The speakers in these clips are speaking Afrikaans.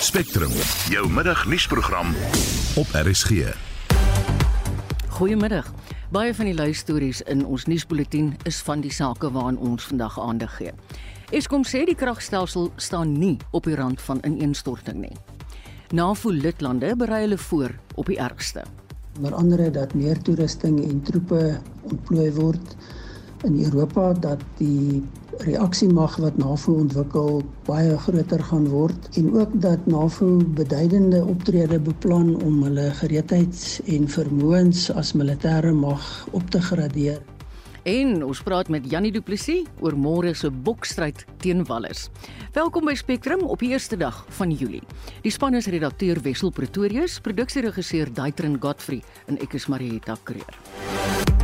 Spectrum, jou middagnuusprogram op RSG. Goeiemiddag. Baie van die luistories in ons nuusbulletin is van die sake waaraan ons vandag aandag gee. Eskom sê die kragstelsel staan nie op die rand van ineenstorting nie. NAVO lidlande berei hulle voor op die ergste. Onder andere dat meer toerusting en troepe ontplooi word in Europa dat die reaksiemag wat NAVO ontwikkel baie groter gaan word en ook dat NAVO beduidende optrede beplan om hulle gereedheids- en vermoëns as militêre mag op te gradeer. En ons praat met Jannie Du Plessis oor môre se boksstryd teen Wallis. Welkom by Spectrum op die eerste dag van Julie. Die span is redakteur Wessel Pretorius, produksieregisseur Daitrin Godfrey en ek is Marieta Kreer.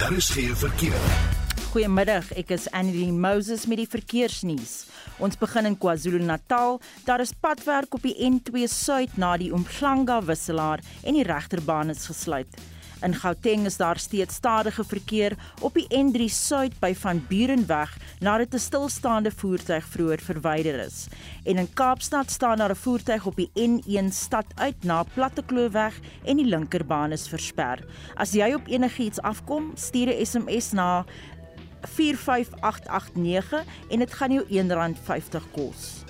Daar is geen verkeer. Goeiemiddag, ek is Annelie Moses met die verkeersnuus. Ons begin in KwaZulu-Natal. Daar is padwerk op die N2 Suid na die Umhlanga wisselaar en die regterbaan is gesluit. In Gauteng is daar steeds stadige verkeer op die N3 Suid by Van Burenweg nadat 'n stilstaande voertuig vroeër verwyder is. En in Kaapstad staan daar 'n voertuig op die N1 stad uit na Plattekloofweg en die linkerbaan is versper. As jy op enigiets afkom, stuur 'n SMS na 45889 en dit gaan jou R1.50 kos.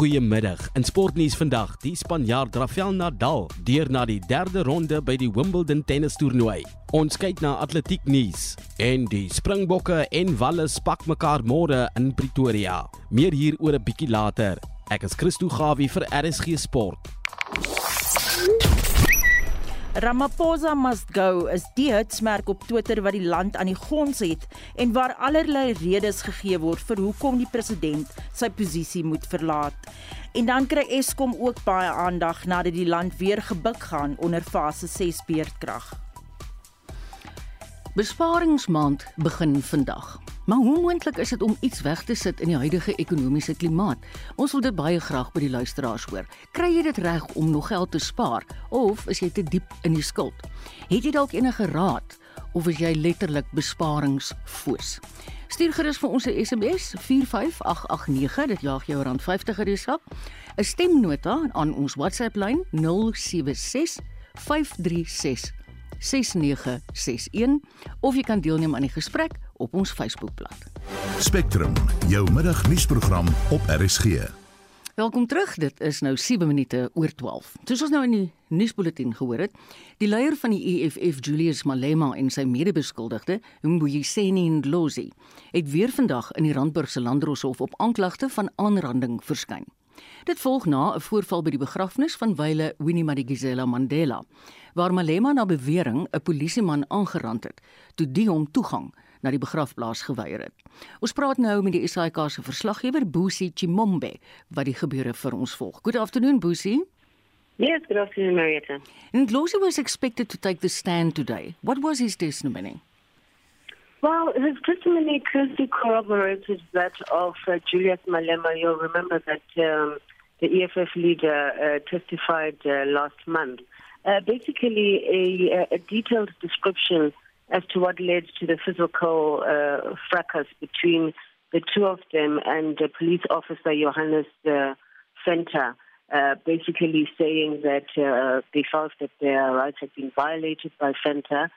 Goeiemiddag. In sportnuus vandag, die Spanjaard Rafael Nadal deur na die derde ronde by die Wimbledon tennistoernooi. Ons kyk na atletiek nuus en die Springbokke en Wallis pak mekaar môre in Pretoria. Meer hieroor 'n bietjie later. Ek is Christo Gawie vir RSG Sport. Ramaphosa must go is die hitsmerk op Twitter wat die land aan die gons het en waar allerlei redes gegee word vir hoekom die president sy posisie moet verlaat. En dan kry Eskom ook baie aandag nadat die land weer gebuk gaan onder fase 6 beerdkrag. Besparingsmaand begin vandag. Maar hoe moontlik is dit om iets weg te sit in die huidige ekonomiese klimaat? Ons wil dit baie graag by die luisteraars hoor. Kry jy dit reg om nog geld te spaar of is jy te diep in die skuld? Het jy dalk enige raad of is jy letterlik besparingsfoos? Stuur gerus vir ons 'n SMS 45889, dit jaag jou rand 50 in die sak. 'n Stemnota aan ons WhatsApp lyn 076 536 6961 of jy kan deelneem aan die gesprek op ons Facebookblad. Spectrum, jou middagnuusprogram op RSG. Welkom terug. Dit is nou 7 minute oor 12. Soos ons nou in die nuusbulletin gehoor het, die leier van die EFF, Julius Malema en sy mede-beskuldigde, Mbuyiseni Ndlozi, het weer vandag in die Randburgse Landdroshof op aanklagte van aanranding verskyn. Dit volg na 'n voorval by die begrafnis van wyle Winnie Madikizela Mandela, waar Malema na bewering 'n polisieman aangerand het toe die hom toegang na die begrafplaas geweier het. Ons praat nou met die SAK se verslaggewer Boesie Chimombe wat die gebeure vir ons volg. Good afternoon Boesie. Yes, good afternoon, Marietta. And Losi was expected to take the stand today. What was his testimony? Well, his testimony closely corroborated that of uh, Julius Malema. You'll remember that um, the EFF leader uh, testified uh, last month. Uh, basically, a, a detailed description as to what led to the physical uh, fracas between the two of them and the police officer Johannes uh, Fenter. Uh, basically saying that uh, they felt that their rights had been violated by Fenta,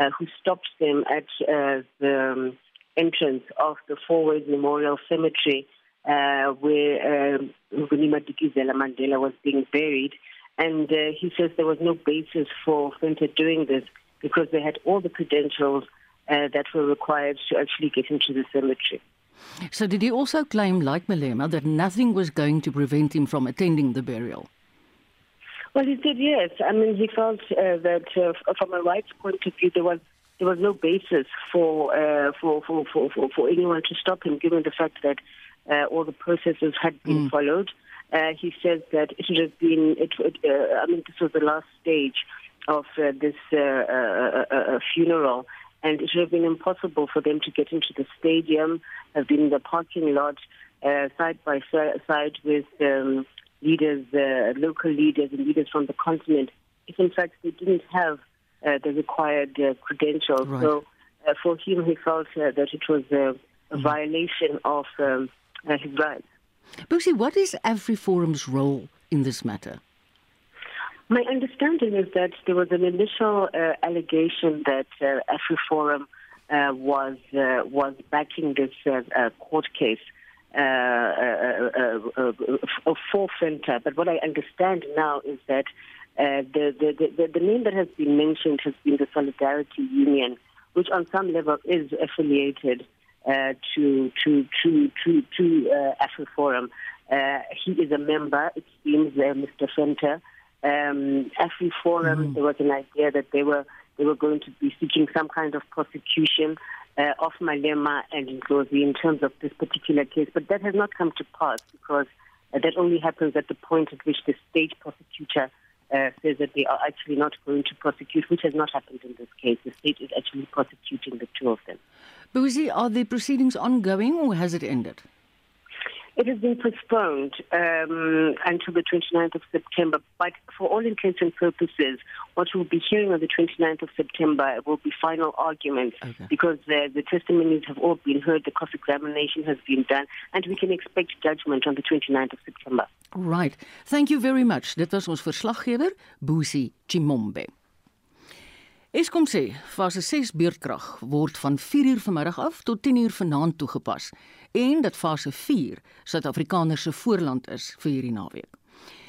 uh, who stopped them at uh, the um, entrance of the Four Ways Memorial Cemetery, uh, where um, Gunima Dikizela Mandela was being buried. And he says there was no basis for Fenta doing this because they had all the credentials uh, that were required to actually get into the cemetery. So did he also claim like Malema that nothing was going to prevent him from attending the burial? Well, he said yes. I mean, he felt uh, that uh, from a rights point of view, there was there was no basis for, uh, for, for, for, for, for anyone to stop him, given the fact that uh, all the processes had been Mm. followed. Uh, he says that it should have been. It, would, uh, I mean, this was the last stage of uh, this uh, uh, uh, funeral, and it should have been impossible for them to get into the stadium, have been in the parking lot, uh, side by side with um, leaders, uh, local leaders, and leaders from the continent. If in fact they didn't have uh, the required uh, credentials. Right. So uh, for him, he felt uh, that it was a, a violation of um, uh, his rights. Bosie, what is AfriForum's role in this matter? My understanding is that there was an initial uh, allegation that uh, AfriForum uh, was uh, was backing this uh, uh, court case uh, for Fenta. But what I understand now is that the, the, the, the name that has been mentioned has been the Solidarity Union, which on some level is affiliated uh, to to to to to uh, AfriForum. Uh, he is a member. It seems, uh, Mr. Fenta. Um, AfriForum. Mm. There was an idea that they were they were going to be seeking some kind of prosecution uh, of Malema and Ndlozi in terms of this particular case, but that has not come to pass because uh, that only happens at the point at which the state prosecutor uh, says that they are actually not going to prosecute, which has not happened in this case. The state is actually prosecuting the two of them. Bosie, are the proceedings ongoing or has it ended? It has been postponed um, until the 29th of September, but for all intents and purposes, what we'll be hearing on the 29th of September will be final arguments Okay. because uh, the testimonies have all been heard, the cross examination has been done, and we can expect judgment on the 29th of September. Right. Thank you very much. Dit was ons verslaggewer, Bosie Chimombe. Eskom sê fase 6 beurtkrag word van 4uur vanmiddag af tot 10uur vanaand toegepas en dat fase 4 Suid-Afrikaners se voorland is vir hierdie naweek.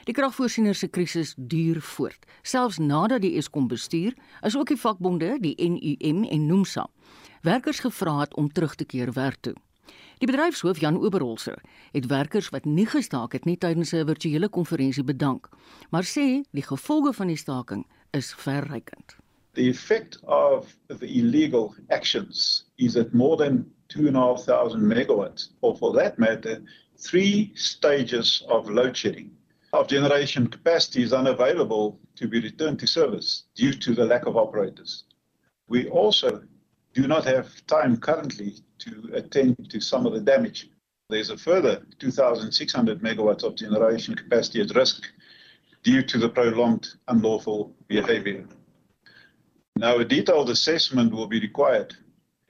Die kragvoorsiener se krisis duur voort, selfs nadat die Eskom bestuur, is ook die vakbonde, die NUM en NUMSA, werkers gevra het om terug te keer werk toe. Die bedryfshoof Jan Oberholzer het werkers wat nie gestaak het nie tydens 'n virtuele konferensie bedank, maar sê die gevolge van die staking is verrykend. The effect of the illegal actions is that more than 2,500 megawatts, or for that matter, three stages of load shedding of generation capacity is unavailable to be returned to service due to the lack of operators. We also do not have time currently to attend to some of the damage. There's a further 2,600 megawatts of generation capacity at risk due to the prolonged unlawful behavior. Now, a detailed assessment will be required,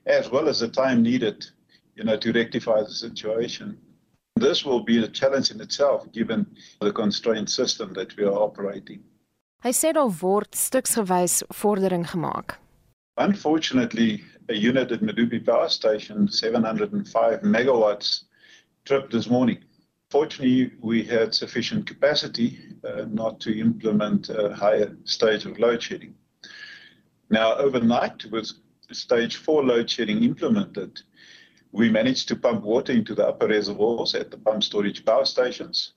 as well as the time needed, you know, to rectify the situation. This will be a challenge in itself, given the constrained system that we are operating. Hy sê daar word stuksgewys vordering gemaak. Unfortunately, a unit at Medupi Power Station, 705 megawatts, tripped this morning. Fortunately, we had sufficient capacity uh, not to implement a higher stage of load shedding. Now, overnight, with stage four load shedding implemented, we managed to pump water into the upper reservoirs at the pump storage power stations.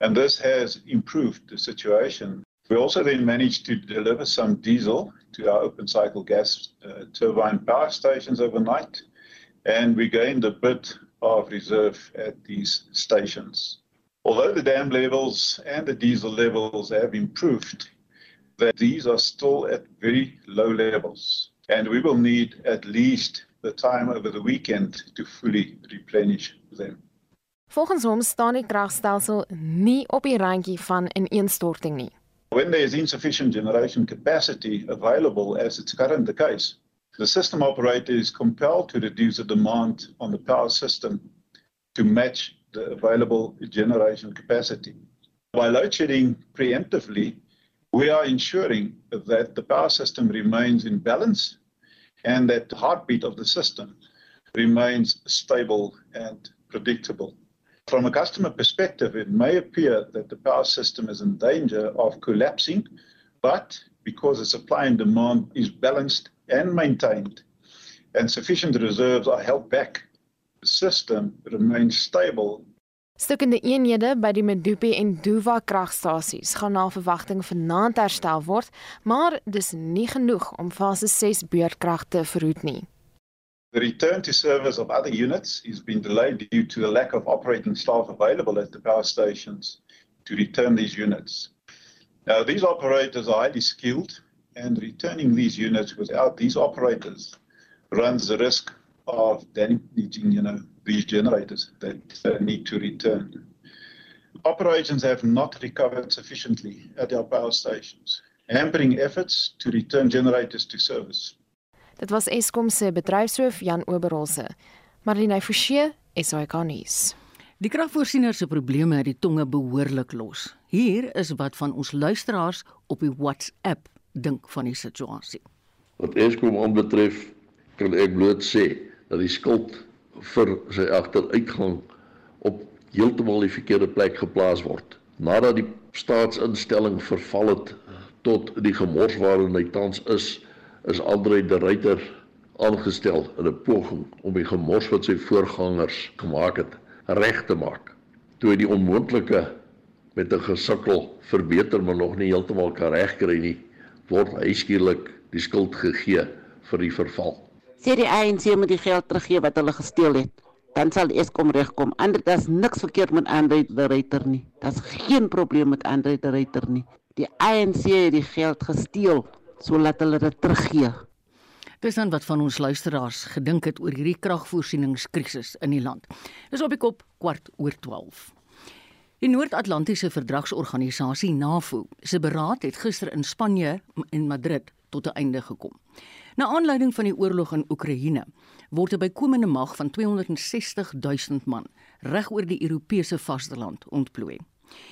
And this has improved the situation. We also then managed to deliver some diesel to our open cycle gas uh, turbine power stations overnight. And we gained a bit of reserve at these stations. Although the dam levels and the diesel levels have improved, that these are still at very low levels. And we will need at least the time over the weekend to fully replenish them. Volgens hom staan die kragstelsel nie op die randjie van ineenstorting nie. When there is insufficient generation capacity available, as it's currently the case, the system operator is compelled to reduce the demand on the power system to match the available generation capacity. By load shedding preemptively, we are ensuring that the power system remains in balance and that the heartbeat of the system remains stable and predictable. From a customer perspective, it may appear that the power system is in danger of collapsing, but because the supply and demand is balanced and maintained and sufficient reserves are held back, the system remains stable Stukkende eenhede by die Medupi en Duva kragstasies gaan na verwagting vanaand herstel word, maar dis nie genoeg om fase 6 beurtkrag te verhoed nie. The return to service of other units is being delayed due to the lack of operating staff available at the power stations to return these units. Now, these operators are highly skilled, and returning these units without these operators runs the risk of damaging, you know, these generators that uh, need to return. Operations have not recovered sufficiently at our power stations, hampering efforts to return generators to service. Dit was Eskom se bedryfshoof Jan Oberholse. Marlene Forsie, SAK nuus. Die kragvoorsiener se probleme het die tonge behoorlik los. Hier is wat van ons luisteraars op die WhatsApp dink van die situasie. Wat Eskom aanbetref, kan ek bloot sê dat die skuld vir sy agteruitgang op heeltemal die verkeerde plek geplaas word. Nadat die staatsinstelling verval het tot die gemors waarin hy tans is, is Andre de Ruyter aangestel in 'n poging om die gemors wat sy voorgangers gemaak het reg te maak. Toe die onmoontlike met 'n gesukkel verbeter maar nog nie heeltemal kan regkry nie, word hy skielik die skuld gegee vir die verval. Sê die ANC moet die geld teruggee wat hulle gesteel het, dan sal Eskom regkom. Anders daar's niks verkeerd met Andre de Ruyter nie. Daar's geen probleem met Andre de Ruyter nie. Die ANC het die geld gesteel, so laat hulle dit teruggee. Dis dan wat van ons luisteraars gedink het oor hierdie kragvoorsieningskrisis in die land. Dis op die kop kwart oor 12. Die Noord-Atlantiese Verdragsorganisasie NAVO se beraad het gister in Spanje en Madrid tot 'n einde gekom. Na aanleiding van die oorlog in Oekraïne word 'n bykomende mag van 260 000 man reg oor die Europese vasteland ontplooi.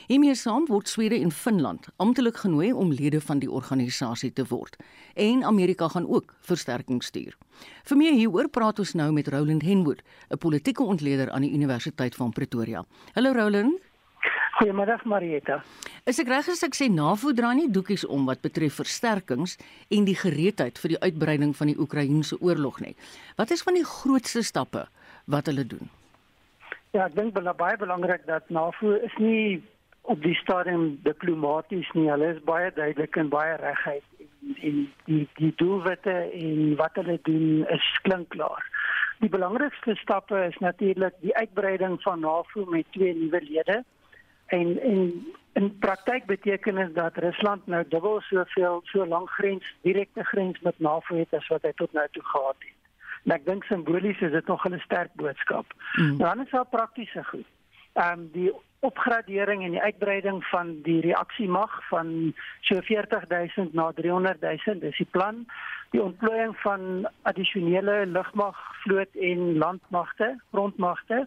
Hiermee saam word Swede en Finland amptelik genooi om lede van die organisasie te word en Amerika gaan ook versterking stuur. Vir meer hieroor praat ons nou met Roland Henwood, 'n politieke ontleder aan die Universiteit van Pretoria. Hallo Roland. Goeiemiddag Marieta. Is ek reg as ek sê NAVO dra nie doekies om wat betref versterkings en die gereedheid vir die uitbreiding van die Oekraïense oorlog nie. Wat is van die grootste stappe wat hulle doen? Ja, ek dink baie belangrik dat NAVO is nie op die stadium diplomaties nie. Hulle is baie duidelik en baie reguit en, en die die doelwitte en wat hulle doen is klinkklaar. Die belangrikste stappe is natuurlik die uitbreiding van NAVO met twee nuwe lede. En en in praktyk beteken dit dat Rusland nou dubbel soveel so lank grens direkte grens met NAVO het as wat hy tot nou toe gehad het. En ek dink simbolies is dit nog 'n sterk boodskap. Mm. Dan is daar praktiese goed. Ehm um, die opgradering en die uitbreiding van die reaksiemag van so 40000 na 300000 dis die plan. Die ontplooiing van addisionele lugmag, vloot en landmagte, grondmagte.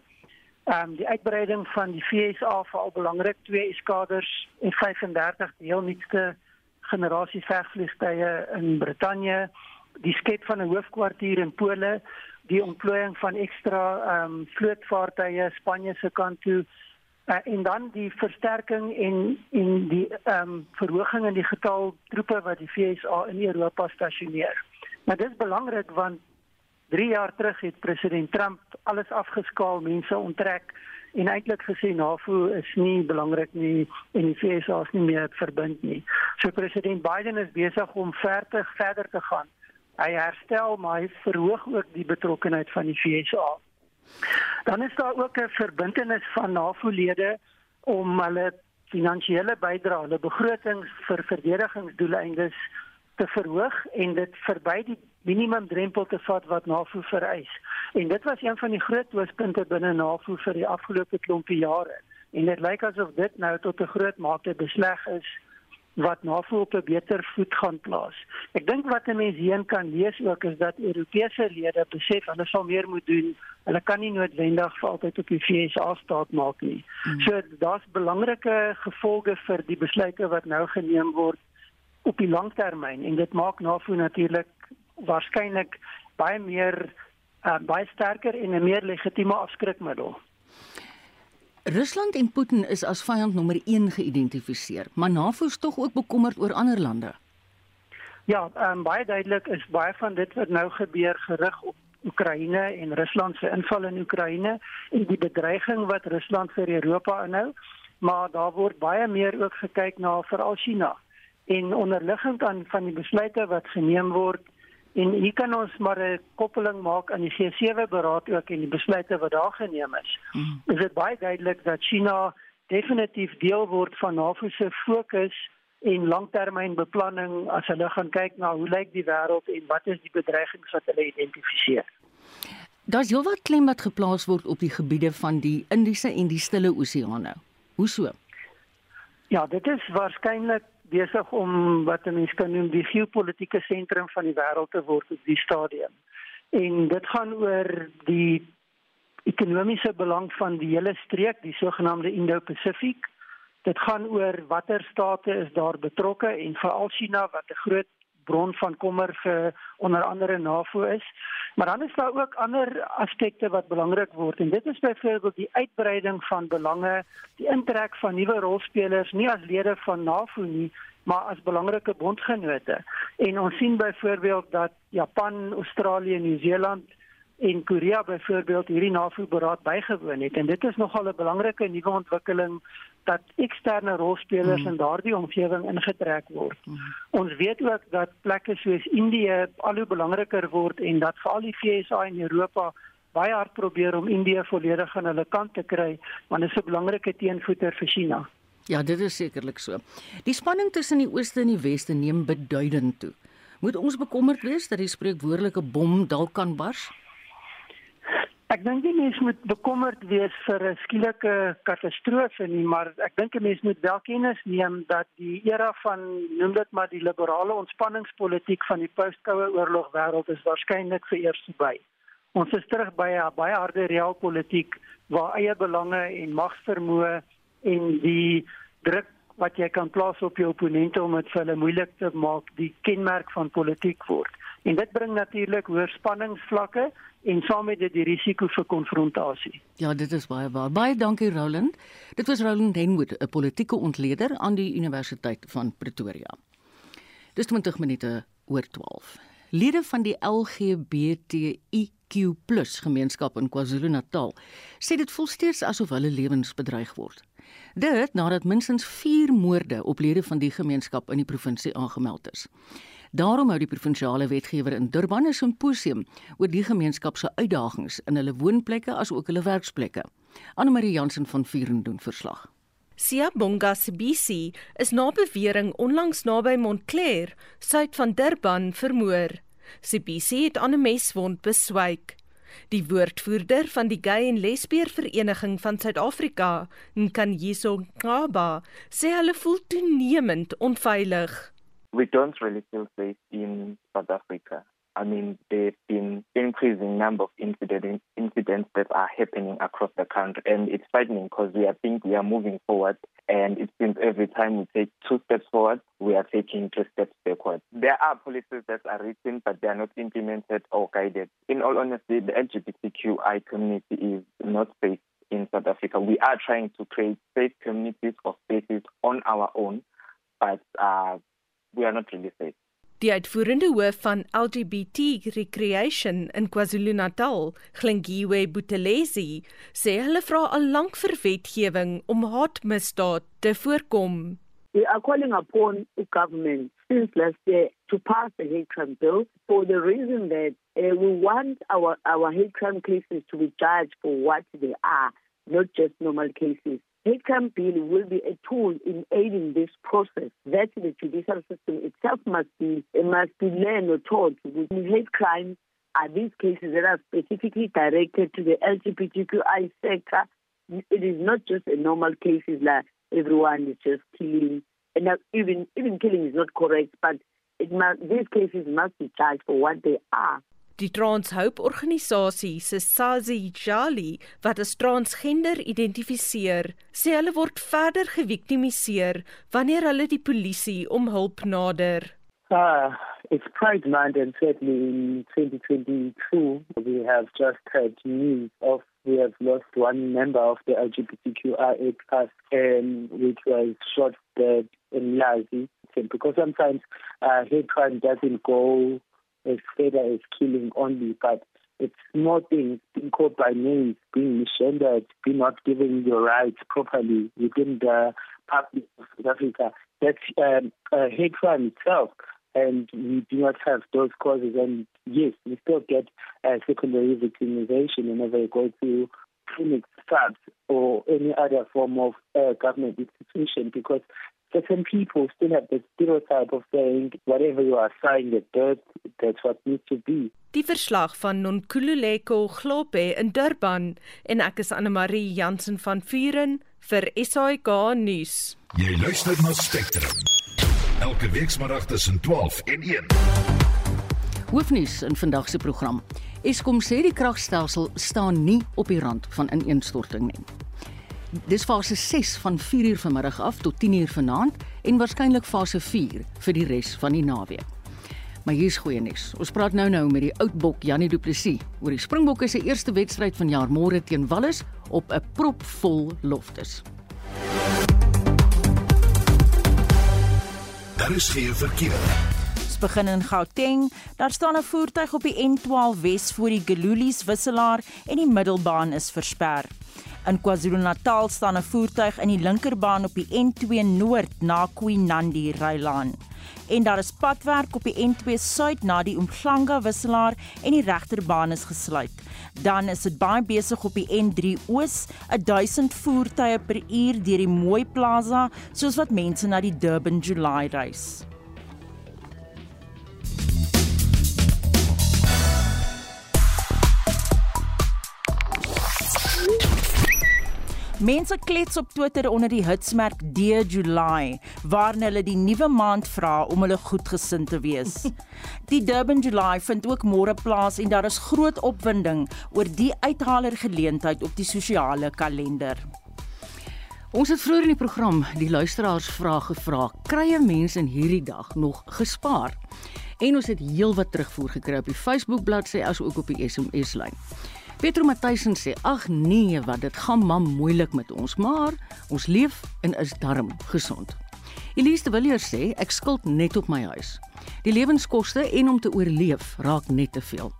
Ehm um, die uitbreiding van die VSA veral belangrik. Twee eskaders en 35 deelnuutste generasie vegvliegtuie in Brittanje. Die skep van 'n hoofkwartier in Pole, die ontplooiing van ekstra ehm um, vlootvaartuie Spanje se kant toe. Uh, en dan die versterking en en die ehm um, verhoging in die getal troepe wat die VSA in Europa stasioneer. Maar dit is belangrik want 3 jaar terug het president Trump alles afgeskaal, mense onttrek en eintlik gesê NAVO is nie belangrik nie en die VSA is nie meer verbind nie. So president Biden is besig om verder verder te gaan hy herstel maar hy verhoog ook die betrokkeheid van die FSA. Dan is daar ook 'n verbintenis van NAVO-lede om hulle finansiële bydrae, hulle begrotings vir verdedigingsdoeleindes te verhoog en dit verby die minimum drempel te vat wat NAVO vereis. En dit was een van die groot hoofpunte binne NAVO vir die afgelope klompie jare. En dit lyk asof dit nou tot 'n groot mate besleg is wat NAVO op 'n beter voet gaan plaas. Ek dink wat 'n mens hierin kan lees ook is dat Europese lede besef hulle sal meer moet doen. Hulle kan nie noodwendig vir altyd op die VSA staat maak nie. Hmm. So daar's belangrike gevolge vir die besluite wat nou geneem word op die langtermyn en dit maak NAVO natuurlik waarskynlik baie meer uh, baie sterker en 'n meer legitieme afskrikmiddel. Rusland en Putin is as vyand nommer 1 geïdentifiseer, maar NAVO is tog ook bekommerd oor ander lande. Ja, um, baie duidelik is baie van dit wat nou gebeur gerig op Oekraïne en Rusland se inval in Oekraïne en die bedreiging wat Rusland vir Europa inhou, maar daar word baie meer ook gekyk na veral China en onderliggend aan van die besluite wat geneem word En hier kan ons maar 'n koppeling maak aan die G7 beraad ook en die besluite wat daar geneem is. Mm. Is dit baie duidelik dat China definitief deel word van NAVO se fokus en langtermynbeplanning as hulle gaan kyk na hoe lyk die wêreld en wat is die bedreigings wat hulle identifiseer. Daar's heelwat klem wat geplaas word op die gebiede van die Indiese en die Stille Oseane. Hoe so? Ja, dit is waarskynlik besig om wat 'n mens kan noem die geopolitiese sentrum van die wêreld te word op die stadium. En dit gaan oor die ekonomiese belang van die hele streek, die sogenaamde Indo-Pacific. Dit gaan oor watter state is daar betrokke en veral China wat 'n groot bron van kommer vir onder andere NAVO is. Maar dan is daar ook ander aspekte wat belangrik word en dit is byvoorbeeld die uitbreiding van belange, die intrek van nuwe rolspelers nie as lede van NAVO nie, maar as belangrike bondgenote. En ons sien byvoorbeeld dat Japan, Australië, Nieu-Seeland en Korea byvoorbeeld hierdie NAVO-beraad bygewoon het en dit is nogal 'n belangrike nuwe ontwikkeling dat eksterne rolspelers mm. in daardie omgewing ingetrek word. Mm. Ons weet ook dat plekke soos Indië al hoe belangriker word en dat veral die VSA en Europa baie hard probeer om Indië volledig aan hulle kant te kry, want dit is 'n belangrike teenvoeter vir China. Ja, dit is sekerlik so. Die spanning tussen die ooste en die weste neem beduidend toe. Moet ons bekommerd wees dat die spreekwoordelike bom dalk kan bars? Ek dink nie mens moet bekommerd wees vir 'n skielike katastrofe nie, maar ek dink 'n mens moet wel kennis neem dat die era van noem dit maar die liberale ontspanningspolitiek van die postkoue oorlog wêreld is waarskynlik vereers verby. Ons is terug by 'n baie harde realpolitiek waar eie belange en magsvermoë en die druk wat jy kan plaas op jou opponente om dit vir hulle moeilik te maak, die kenmerk van politiek word. En dit bring natuurlik hoër spanningsvlakke en saam met dit die risiko vir konfrontasie. Ja, dit is baie waar. Baie dankie Roland. Dit was Roland Henwood, 'n politieke ontleder aan die Universiteit van Pretoria. Dis 20 minute oor 12. Lede van die LGBTIQ+ gemeenskap in KwaZulu-Natal sê dit voel steeds asof hulle lewens bedreig word. Dit nadat minstens 4 moorde op lede van die gemeenskap in die provinsie aangemeld is. Daarom hou die provinsiale wetgewer in Durban 'n simposium oor die gemeenskap se uitdagings in hulle woonplekke asook hulle werksplekke. Anne Marie Jansen van Vuren doen verslag. Siyabonga Sibisi is na bewering onlangs naby Montclair, suid van Durban, vermoor. Sibisi het aan 'n meswond beswyk. Die woordvoerder van die Gay en Lesbier Vereniging van Suid-Afrika, Nkanyiso Ngaba, sê hulle voel toenemend onveilig. We don't really feel safe in South Africa. I mean, there's been increasing number of incident, incidents that are happening across the country, and it's frightening because we are think we are moving forward, and it seems every time we take two steps forward, we are taking two steps backward. There are policies that are written, but they are not implemented or guided. In all honesty, the LGBTQI community is not safe in South Africa. We are trying to create safe communities or spaces on our own, but uh, we are not really safe. Die uitvoerende hoof van LGBT Recreation in KwaZulu-Natal, Glengiwe Butelezi, sê hulle vra al lank vir wetgewing om haatmisdaad te voorkom. We are calling upon the government since last year to pass the hate crime bill for the reason that uh, we want our, our hate crime cases to be judged for what they are, not just normal cases. Crime bill will be a tool in aiding this process that the judicial system itself must be must be learned or taught. Hate crimes are these cases that are specifically directed to the LGBTQI sector. It is not just a normal cases like everyone is just killing, and even even killing is not correct, but it must, these cases must be charged for what they are. Die Transhope organisasie se Sazi Jali wat as transgender identifiseer, sê hulle word verder geviktimiseer wanneer hulle die polisie om hulp nader. Uh, it's Pride Month and certainly in 2022 we have just heard news of we have lost one member of the LGBTQIA plus um, which was shot dead in Lazi because sometimes uh, hate crime doesn't go as further as killing only, but it's more things being called by names, being misgendered, being not given your rights properly within the public of South Africa. That's um, a hate crime itself. And we do not have those causes. And yes, we still get uh, secondary victimization whenever you go to clinics, subs, or any other form of uh, government institution because certain people still have the stereotype of saying whatever you are saying that dirt, that's what needs to be. Die verslag van Nonkululeko Globe in Durban en ek is Anne Marie Jansen van Vuren vir SAK nuus. Jy luister na Spectrum Elke weekmiddag tussen 12 en 1. Hoofnuus in vandag se program. Eskom sê die kragstelsel staan nie op die rand van ineenstorting nie. Dis fase 6 van 4uur vanmiddag af tot 10uur vanaand en waarskynlik fase 4 vir die res van die naweek. Maar hier's goeie nuus. Ons praat nou nou met die oudbok Janie Du Plessis oor die Springbokke se eerste wedstryd van jaar môre teen Wallis op 'n propvol Loftus. Daar is geen verkeer. Ons begin in Gauteng. Daar staan 'n voertuig op die N12 Wes voor die Gelulies wisselaar en die middelbaan is versper. In KwaZulu-Natal staan 'n voertuig in die linkerbaan op die N2 Noord na Kwinandi Rylaan. En daar is padwerk op die N2 Suid na die Umhlanga wisselaar en die regterbaan is gesluit. Dan is dit baie besig op die N3 Oos, 1000 voertuie per uur deur die Mooi Plaza, soos wat mense na die Durban July reis. Mense klets op Twitter onder die hitsmerk De July, waarin hulle die nuwe maand vra om hulle goedgesind te wees. Die Durban July vind ook môre plaas en daar is groot opwinding oor die uithaler geleentheid op die sosiale kalender. Ons het vroeër in die program die luisteraars vrae gevra: "Krye mense in hierdie dag nog gespaar?" En ons het heelwat terugvoer gekry op die Facebook bladsy as ook op die SMS lyn. Petro Matthysen sê: "Ag nee, wat dit gaan maar moeilik met ons, maar ons leef en is darm gesond." Elise de Villiers sê: "Ek skuld net op my huis. Die lewenskoste en om te oorleef raak net te veel.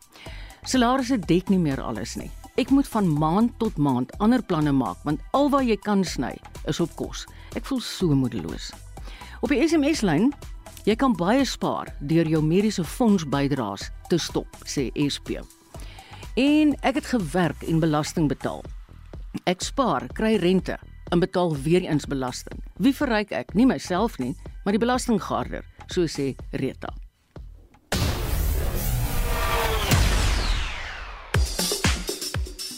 Salarisse dek nie meer alles nie. Ek moet van maand tot maand ander planne maak want alwaar jy kan sny is op kos. Ek voel so moedeloos." Op die SMS-lyn Jy kan baie spaar deur jou mediese fonds bydraes te stop, sê SP. En ek het gewerk en belasting betaal. Ek spaar, kry rente en betaal weer eens belasting. Wie verryk ek? Nie myself nie, maar die belastinggaarder, so sê Rita.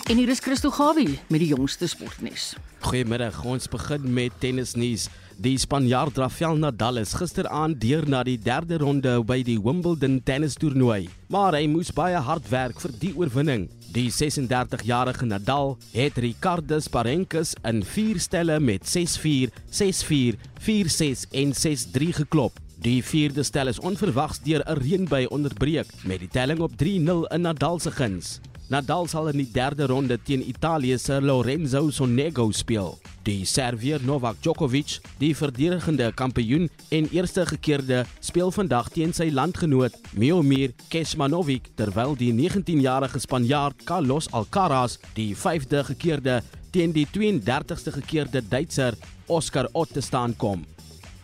En hier is Christo Gawie met die jongste sportnuus. Goeiemiddag. Ons begin met tennisnuus. Die Spanjaard Rafael Nadal is gisteraand deur na die derde ronde by die Wimbledon tennistoernooi, maar hy moes baie hard werk vir die oorwinning. Die 36-jarige Nadal het Ricardus Parenkes in 4 stelle met 6-4, 6-4, 4-6 en 6-3 geklop. Die vierde stel is onverwags deur 'n reënbui onderbreek met die telling op 3-0 in Nadal se guns. Nadal sal in die derde ronde teen Italië se Lorenzo Sonego speel. Die Servier Novak Djokovic, die verdedigende kampioen en eerste gekeerde, speel vandag teen sy landgenoot Miomir Kecmanovic terwyl die 19-jarige Spanjaard Carlos Alcaraz, die vyfde gekeerde, teen die 32ste gekeerde Duitser Oscar Ott te staan kom.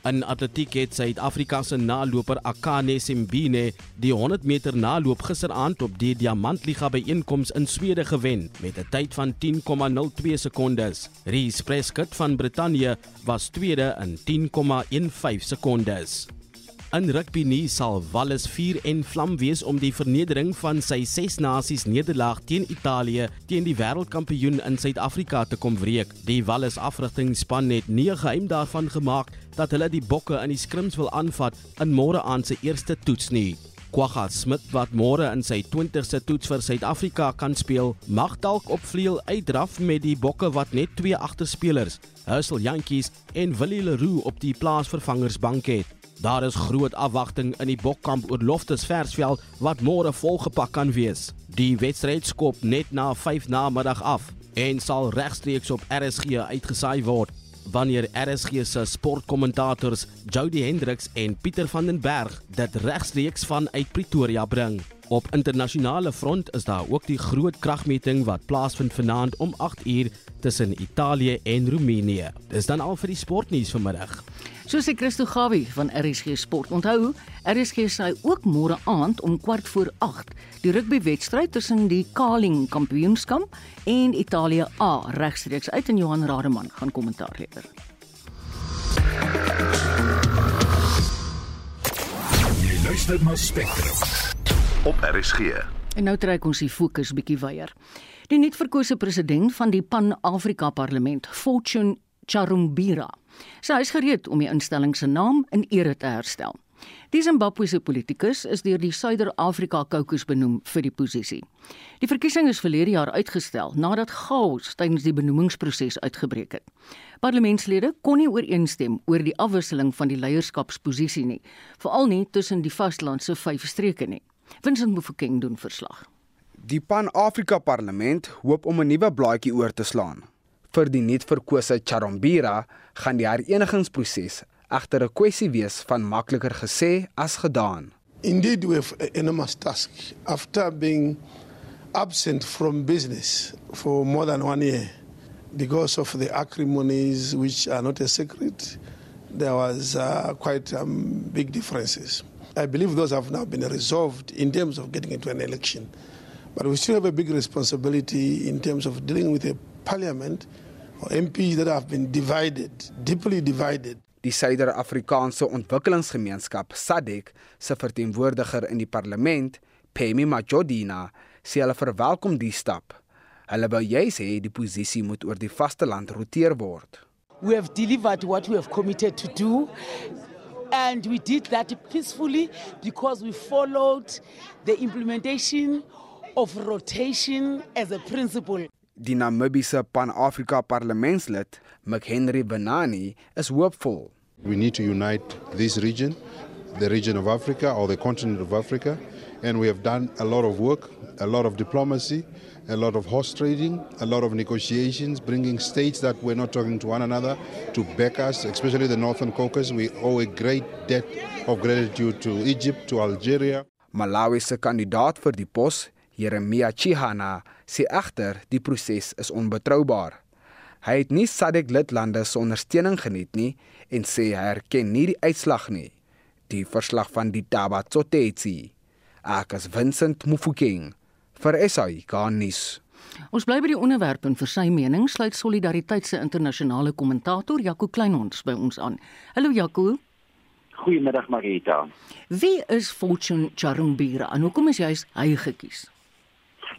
In atletiek het Suid-Afrika se naloper Akane Simbine die 100 meter naloop gisteraand op die Diamantliga byeenkoms in Swede gewen met 'n tyd van 10,02 sekondes. Reese Prescott van Brittanje was tweede in 10,15 sekondes. In rugby nie sal Wallis 4 en vlam wees om die vernedering van sy ses nasies nederlaag teen Italië teen die wêreldkampioen in Suid-Afrika te kom wreek. Die Wallis afrigtingspan het nie geheim daarvan gemaak dat hulle die bokke in die skrims wil aanvat in môre aan se eerste toets nie. Kwagga Smit wat môre in sy 20ste toets vir Suid-Afrika kan speel, mag dalk op vleuel uitdraf met die bokke wat net twee agterspelers, Hussel Jantjies en Willie Leroux op die plaasvervangersbank het. Daar is groot afwagting in die bokkamp oor Loftus Versveld wat môre volgepak kan wees. Die wedstryd skop net na 5 namiddag af en sal regstreeks op RSG uitgesaai word wanneer RSG se sportkommentators Jody Hendricks en Pieter van den Berg dit regstreeks van uit Pretoria bring. Op internasionale front is daar ook die groot kragmeting wat plaasvind vanaand om 8uur tussen Italië en Roemenië. Dis dan al vir die sportnuus vanmiddag. So sê Christo Gawie van RSG Sport. Onthou, RSG sê ook môre aand om kwart voor 8 die rugbywedstryd tussen die Kaling Kampioenskap en Italië A regstreeks uit en Johan Rademan gaan kommentaar lewer. Jy luister na Spectrum op RSG. En nou trek ons die fokus bietjie weier. Die nuutverkose president van die Pan-Afrika Parlement, Fortune Charumbira. Sy is gereed om die instelling se naam in ere te herstel. Die Zimbabwese politikus is deur die Suider-Afrika Caucus benoem vir die posisie. Die verkiesing is verlede jaar uitgestel nadat chaos tydens die benoemingsproses uitgebreek het. Parlementslede kon nie ooreenstem oor die afwisseling van die leierskapsposisie nie, veral nie tussen die vastelandse vyf streke nie. Vincent Mofokeng doen verslag. Die Pan-Afrika Parlement hoop om 'n nuwe blaadjie oor te slaan. Vir die nuut verkose Charombira gaan die herenigingsproses egter 'n kwessie wees van makliker gesê as gedaan. Indeed we have an enormous task after being absent from business for more than one year because of the acrimonies which are not a secret there was uh, quite um, big differences. I believe those have now been resolved in terms of getting into an election. But we still have a big responsibility in terms of dealing with a parliament MPs that have been divided, deeply divided. Die Suider-Afrikaanse Ontwikkelingsgemeenskap SADC se verteenwoordiger in die parlement, Pemi Majodina, sê hulle verwelkom die stap. Hulle wou juis hê die posisie moet oor die vasteland roteer word. We have delivered what we have committed to do and we did that peacefully because we followed the implementation of rotation as a principle. Die Namibiese Pan-Afrika parlementslid, McHenry Benani, is hoopvol. We need to unite this region, the region of Africa or the continent of Africa, and we have done a lot of work, a lot of diplomacy, a lot of horse trading, a lot of negotiations, bringing states that were not talking to one another to back us, especially the Northern Caucasus. We owe a great debt of gratitude to Egypt, to Algeria. Malawi se kandidaat vir die pos, Jeremia Chihana, sê egter die proses is onbetroubaar. Hy het nie SADC lidlande se ondersteuning geniet nie en sê hy erken nie die uitslag nie. Die verslag van die Taba Tsotetsi. Akas Vincent Mufokeng vir SAI Garnis. Ons bly by die onderwerp en vir sy mening sluit Solidariteit se internasionale kommentator Jaco Kleinhons by ons aan. Hallo Jaco. Goeiemiddag Marita. Wie is Fortune Charumbira en hoekom is jy hy gekies?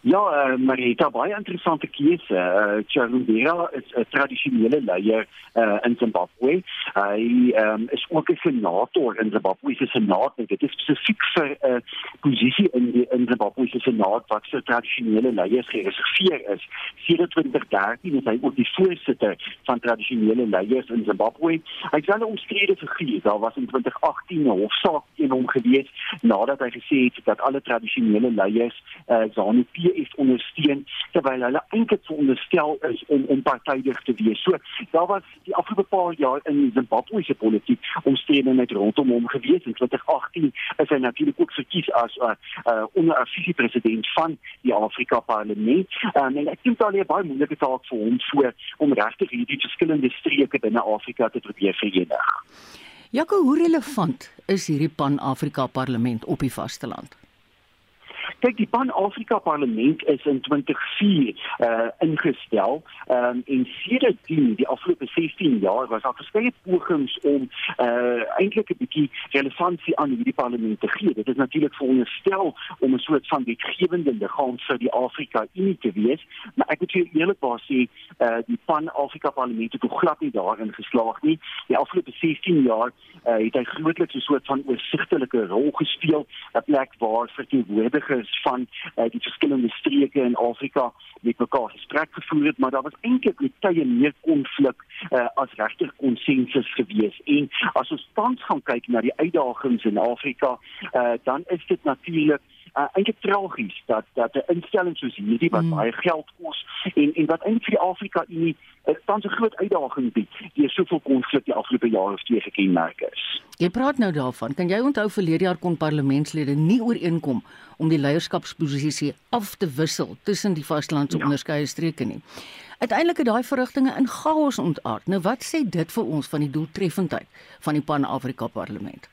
Ja, uh, Marita, baie interessante keuse. Uh, Charumbira is 'n tradisionele leier uh, in Zimbabwe. Hy um, is ook 'n senator in Zimbabwe se senaat. Dit is spesifiek vir 'n uh, posisie in die in Zimbabwe se senaat wat vir tradisionele leiers gereserveer is. 2013 is hy ook die voorsitter van tradisionele leiers in Zimbabwe. Hy is 'n omstrede figuur. Daar was in 2018 'n hofsaak teen hom gewees nadat hy gesê het dat alle tradisionele leiers uh, ZANU-PF EFF ondersteun terwyl hulle eintlik veronderstel is om onpartydig te wees. So daar was die afgelope paar jaar in Zimbabwe se politiek omstredenheid rondom hom gewees. In 2018 is hy natuurlik ook verkies as 'n uh, uh, onderafisiële president van die Afrika Parlement. Um, en ek dink daar lê baie moeilike taak vir hom voor om regtig hierdie verskillende streke binne Afrika te probeer verenig. Jaco, hoe relevant is hierdie Pan-Afrika Parlement op die vasteland? Kyk, die Pan-Afrika Parlement is in 2004 uh ingestel. Ehm um, en sedert die, die afgelope 16 jaar was daar verskeie pogings om uh eintlik 'n bietjie relevantie aan hierdie parlement te gee. Dit is natuurlik veronderstel om 'n soort van wetgewende liggaam vir die Afrika Unie te wees, maar ek moet eerlikwaar sê uh die Pan-Afrika Parlement het glad nie daarin geslaag nie. Die afgelope 16 jaar uh het hy grootliks 'n soort van oorsigtelike rol gespeel, 'n plek waar verteenwoordigers van uh, die verskillende streke in Afrika met mekaar gesprek gevoer het, maar daar was eintlik met tye meer konflik uh, as regtig konsensus gewees. En as ons tans gaan kyk na die uitdagings in Afrika, uh, dan is dit natuurlik uh, eintlik tragies dat dat 'n instelling soos hierdie wat mm. baie geld kos en en wat eintlik vir Afrika Unie uh, tans 'n groot uitdaging bied, deur soveel konflik die afgelope jare of twee gekenmerk is. Jy praat nou daarvan, kan jy onthou verlede jaar kon parlementslede nie ooreenkom om die leierskapsposisie af te wissel tussen die vastelandse ja. onderskeie streke nie. Uiteindelik het daai verrigtinge in chaos ontaard. Nou wat sê dit vir ons van die doeltreffendheid van die Pan-Afrika Parlement?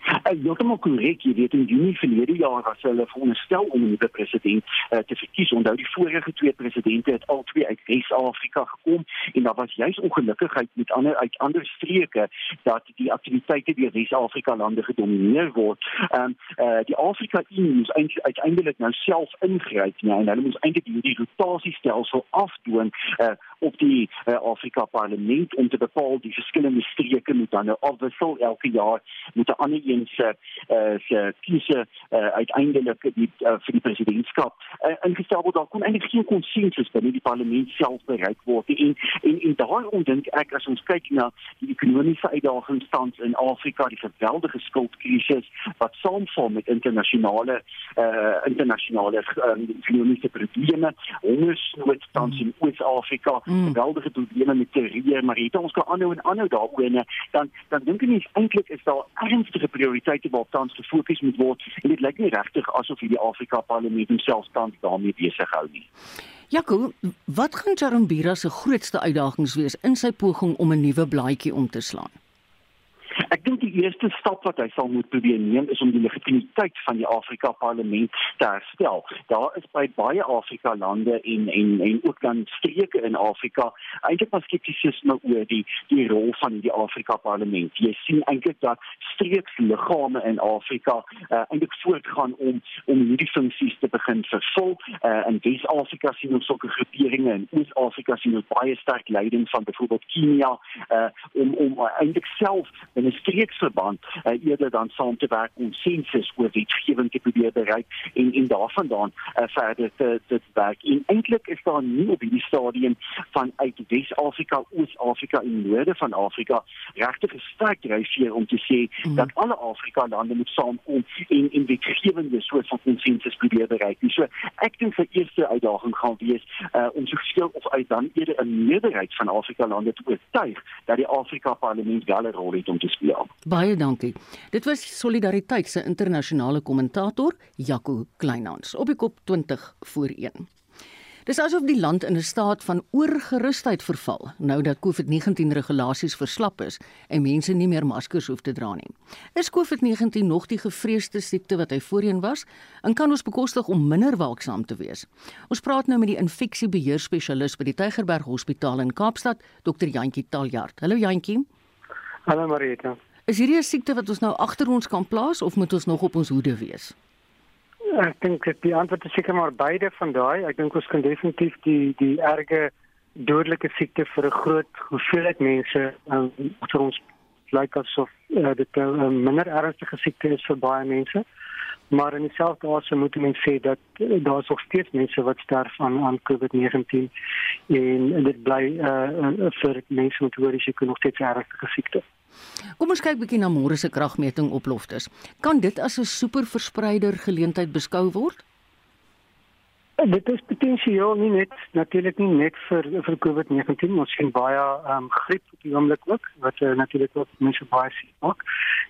Heeltemal korrek, jy weet in Junie verlede jaar was hulle veronderstel om 'n nuwe president uh, te verkies. Onthou die vorige twee presidente het al twee uit Wes-Afrika gekom en daar was juis ongelukkigheid met ander uit ander streke dat die aktiwiteite deur Wes-Afrika lande gedomeineer word. Ehm um, uh, die Afrika Unie moes uiteindelik nou self ingryp, nee, en hulle moes eintlik hierdie rotasiestelsel afdoen uh, op die uh, Afrika Parlement om te bepaal die verskillende streke moet dan nou afwissel elke jaar moet 'n ander een se uh, se keuse uh, uiteindelik die uh, vir die presidentskap uh, ingestel word. Daar kon eintlik geen konsensus binne die parlement self bereik word en en, en daarom dink ek as ons kyk na die ekonomiese uitdagings tans in Afrika, die geweldige skuldkrisis wat saamval met internasionale uh internasionale um, ekonomiese probleme, hongersnood tans in Oos-Afrika, mm. geweldige probleme met terreur, maar dit ons kan aanhou en aanhou daaroor en dan dan dink ek nie eintlik is daar ernstige prioriteite waarop tans gefokus moet word en dit lyk nie regtig asof hierdie Afrika Parlement homself tans daarmee besig hou nie. Jaco, wat gaan Jarumbira se grootste uitdagings wees in sy poging om 'n nuwe blaadjie om te slaan? Ek dink die eerste stap wat hy sal moet probeer neem is om die legitimiteit van die Afrika Parlement te herstel. Daar is by baie Afrika lande en en en ook dan streke in Afrika eintlik maar skeptisisme oor die die rol van die Afrika Parlement. Jy sien eintlik dat streeksliggame in Afrika uh, eintlik voortgaan om om hierdie funksies te begin vervul. Uh, in Wes-Afrika sien ons sulke groeperinge en in Oos-Afrika sien ons baie sterk leiding van byvoorbeeld Kenia uh, om om eintlik self in 'n streeksverband uh, eerder dan saam te werk om sensus oor wetgewing te probeer bereik en en daarvandaan uh, verder te te werk. En eintlik is daar nie op hierdie stadium van uit Wes-Afrika, Oos-Afrika en Noorde van Afrika regtig 'n sterk dryfveer om te sê mm. dat alle Afrika lande moet saamkom en en wetgewende soort van konsensus probeer bereik. So ek dink vir eerste uitdaging gaan wees uh, om soveel of uit dan eerder 'n meerderheid van Afrika lande te oortuig dat die Afrika Parlement wel 'n rol het om te speel. Baie dankie. Dit was Solidariteit se internasionale kommentator Jaco Kleinhans op die kop 20 voor 1. Dis asof die land in 'n staat van oorgerusheid verval nou dat COVID-19 regulasies verslap is en mense nie meer maskers hoef te dra nie. Is COVID-19 nog die gevreesde siekte wat hy voorheen was en kan ons bekostig om minder waaksaam te wees? Ons praat nou met die infeksiebeheer spesialist by die Tygerberg Hospitaal in Kaapstad, Dr. Jantjie Taljard. Hallo Jantjie. Hallo Marita. Is hierdie 'n siekte wat ons nou agter ons kan plaas of moet ons nog op ons hoede wees? Ek dink die antwoord is seker maar beide van daai. Ek dink ons kan definitief die die erge dodelike siekte vir 'n groot hoeveelheid mense um, vir ons lyk asof uh, dit 'n uh, minder ernstige siekte is vir baie mense. Maar in dieselfde asem moet mense sê dat uh, daar nog steeds mense wat sterf aan aan COVID-19 en dit bly uh, vir mense met hoë risiko nog steeds 'n ernstige siekte. Kom ons kyk bietjie na môre se kragmeting oploftes. Kan dit as 'n superverspreider geleentheid beskou word? Dit is potensieel nie net natuurlik nie net vir vir COVID-19, ons sien baie ehm um, griep op die oomblik ook wat uh, natuurlik ook mense baie sien ook.